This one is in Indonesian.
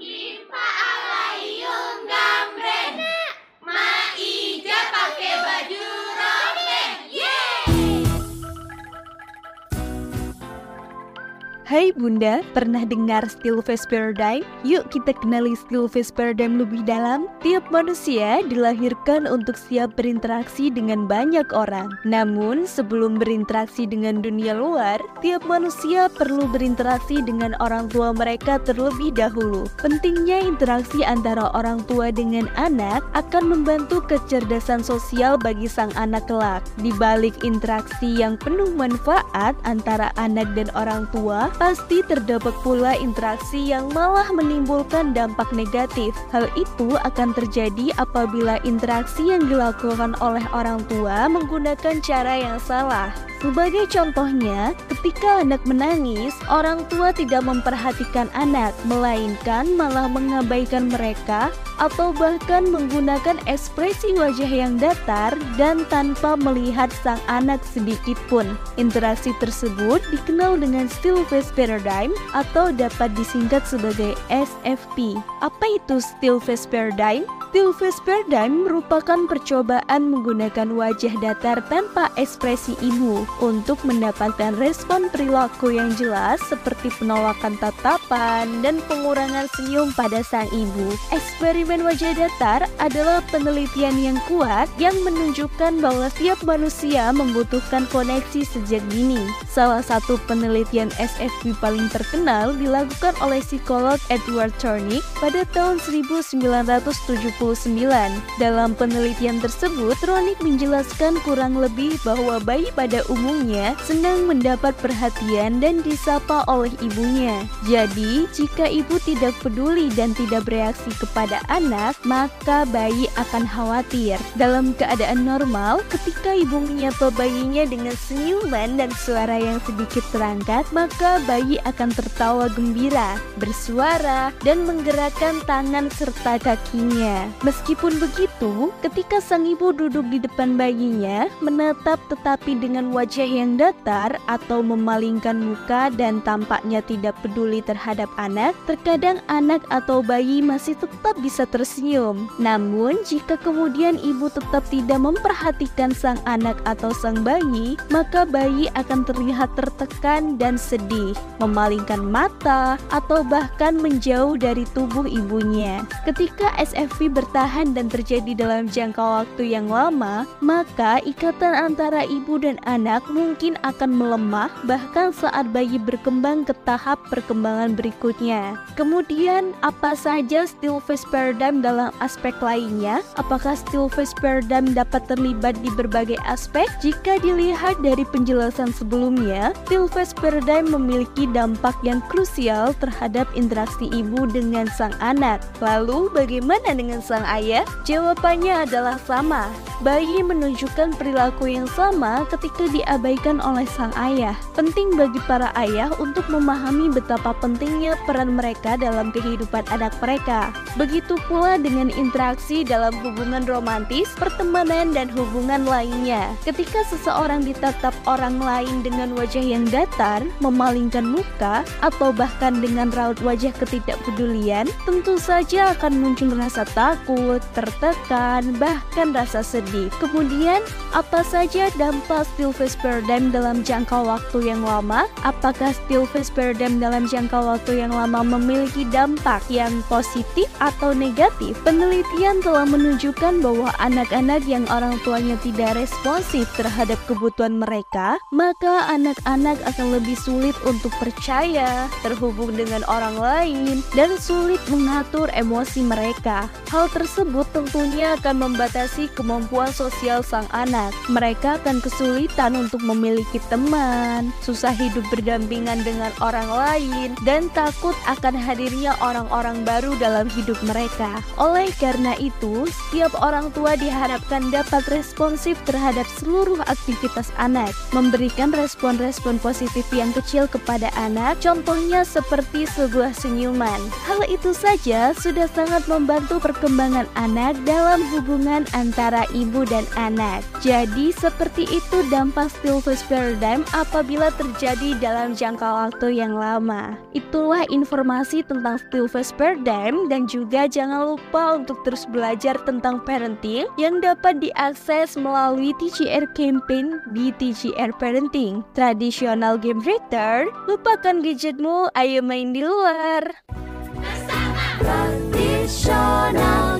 Yeah. Hai Bunda, pernah dengar Stillface Paradigm? Yuk kita kenali Stillface Paradigm lebih dalam. Tiap manusia dilahirkan untuk siap berinteraksi dengan banyak orang. Namun, sebelum berinteraksi dengan dunia luar, tiap manusia perlu berinteraksi dengan orang tua mereka terlebih dahulu. Pentingnya interaksi antara orang tua dengan anak akan membantu kecerdasan sosial bagi sang anak kelak. Di balik interaksi yang penuh manfaat antara anak dan orang tua, pasti terdapat pula interaksi yang malah menimbulkan dampak negatif. Hal itu akan terjadi apabila interaksi yang dilakukan oleh orang tua menggunakan cara yang salah. Sebagai contohnya, ketika anak menangis, orang tua tidak memperhatikan anak, melainkan malah mengabaikan mereka atau bahkan menggunakan ekspresi wajah yang datar dan tanpa melihat sang anak sedikit pun. Interaksi tersebut dikenal dengan still face paradigm atau dapat disingkat sebagai SFP. Apa itu still face paradigm? Face paradigm merupakan percobaan menggunakan wajah datar tanpa ekspresi ibu untuk mendapatkan respon perilaku yang jelas seperti penolakan tatapan dan pengurangan senyum pada sang ibu. Eksperimen wajah datar adalah penelitian yang kuat yang menunjukkan bahwa setiap manusia membutuhkan koneksi sejak dini. Salah satu penelitian SFP paling terkenal dilakukan oleh psikolog Edward Turnick pada tahun 1979. Dalam penelitian tersebut, Turnick menjelaskan kurang lebih bahwa bayi pada umumnya senang mendapat perhatian dan disapa oleh ibunya. Jadi, jika ibu tidak peduli dan tidak bereaksi kepada anak, maka bayi akan khawatir. Dalam keadaan normal, ketika ibu menyapa bayinya dengan senyuman dan suara yang sedikit terangkat, maka bayi akan tertawa gembira, bersuara, dan menggerakkan tangan serta kakinya. Meskipun begitu, ketika sang ibu duduk di depan bayinya, menatap tetapi dengan wajah yang datar atau memalingkan muka dan tampaknya tidak peduli terhadap anak, terkadang anak atau bayi masih tetap bisa tersenyum. Namun, jika kemudian ibu tetap tidak memperhatikan sang anak atau sang bayi, maka bayi akan terlihat tertekan dan sedih, memalingkan mata, atau bahkan menjauh dari tubuh ibunya. Ketika SFV bertahan dan terjadi dalam jangka waktu yang lama, maka ikatan antara ibu dan anak mungkin akan melemah bahkan saat bayi berkembang ke tahap perkembangan berikutnya. Kemudian, apa saja still face paradigm dalam aspek lainnya? Apakah still face paradigm dapat terlibat di berbagai aspek? Jika dilihat dari penjelasan sebelumnya, face paradigm memiliki dampak yang krusial terhadap interaksi ibu dengan sang anak. Lalu, bagaimana dengan sang ayah? Jawabannya adalah sama. Bayi menunjukkan perilaku yang sama ketika diabaikan oleh sang ayah. Penting bagi para ayah untuk memahami betapa pentingnya peran mereka dalam kehidupan anak mereka. Begitu pula dengan interaksi dalam hubungan romantis, pertemanan, dan hubungan lainnya. Ketika seseorang ditatap orang lain dengan wajah yang datar, memalingkan muka, atau bahkan dengan raut wajah ketidakpedulian, tentu saja akan muncul rasa takut, tertekan, bahkan rasa sedih. Kemudian, apa saja dampak still face paradigm dalam jangka waktu yang lama? Apakah still face paradigm dalam jangka waktu yang lama memiliki dampak yang positif atau negatif? Penelitian telah menunjukkan bahwa anak-anak yang orang tuanya tidak responsif terhadap kebutuhan mereka, maka anak-anak akan lebih sulit untuk percaya, terhubung dengan orang lain, dan sulit mengatur emosi mereka. Hal tersebut tentunya akan membatasi kemampuan sosial sang anak. Mereka akan kesulitan untuk memiliki teman, susah hidup berdampingan dengan orang lain, dan takut akan hadirnya orang-orang baru dalam hidup mereka. Oleh karena itu, setiap orang tua diharapkan dapat responsif terhadap seluruh aktivitas anak, memberikan respon-respon positif yang kecil kepada anak, contohnya seperti sebuah senyuman. Hal itu saja sudah sangat membantu perkembangan anak dalam hubungan antara ibu ibu dan anak. Jadi seperti itu dampak stillness paradigm apabila terjadi dalam jangka waktu yang lama. Itulah informasi tentang stillness paradigm dan juga jangan lupa untuk terus belajar tentang parenting yang dapat diakses melalui TGR campaign di TGR Parenting. Traditional game reader, lupakan gadgetmu, ayo main di luar. Tradisional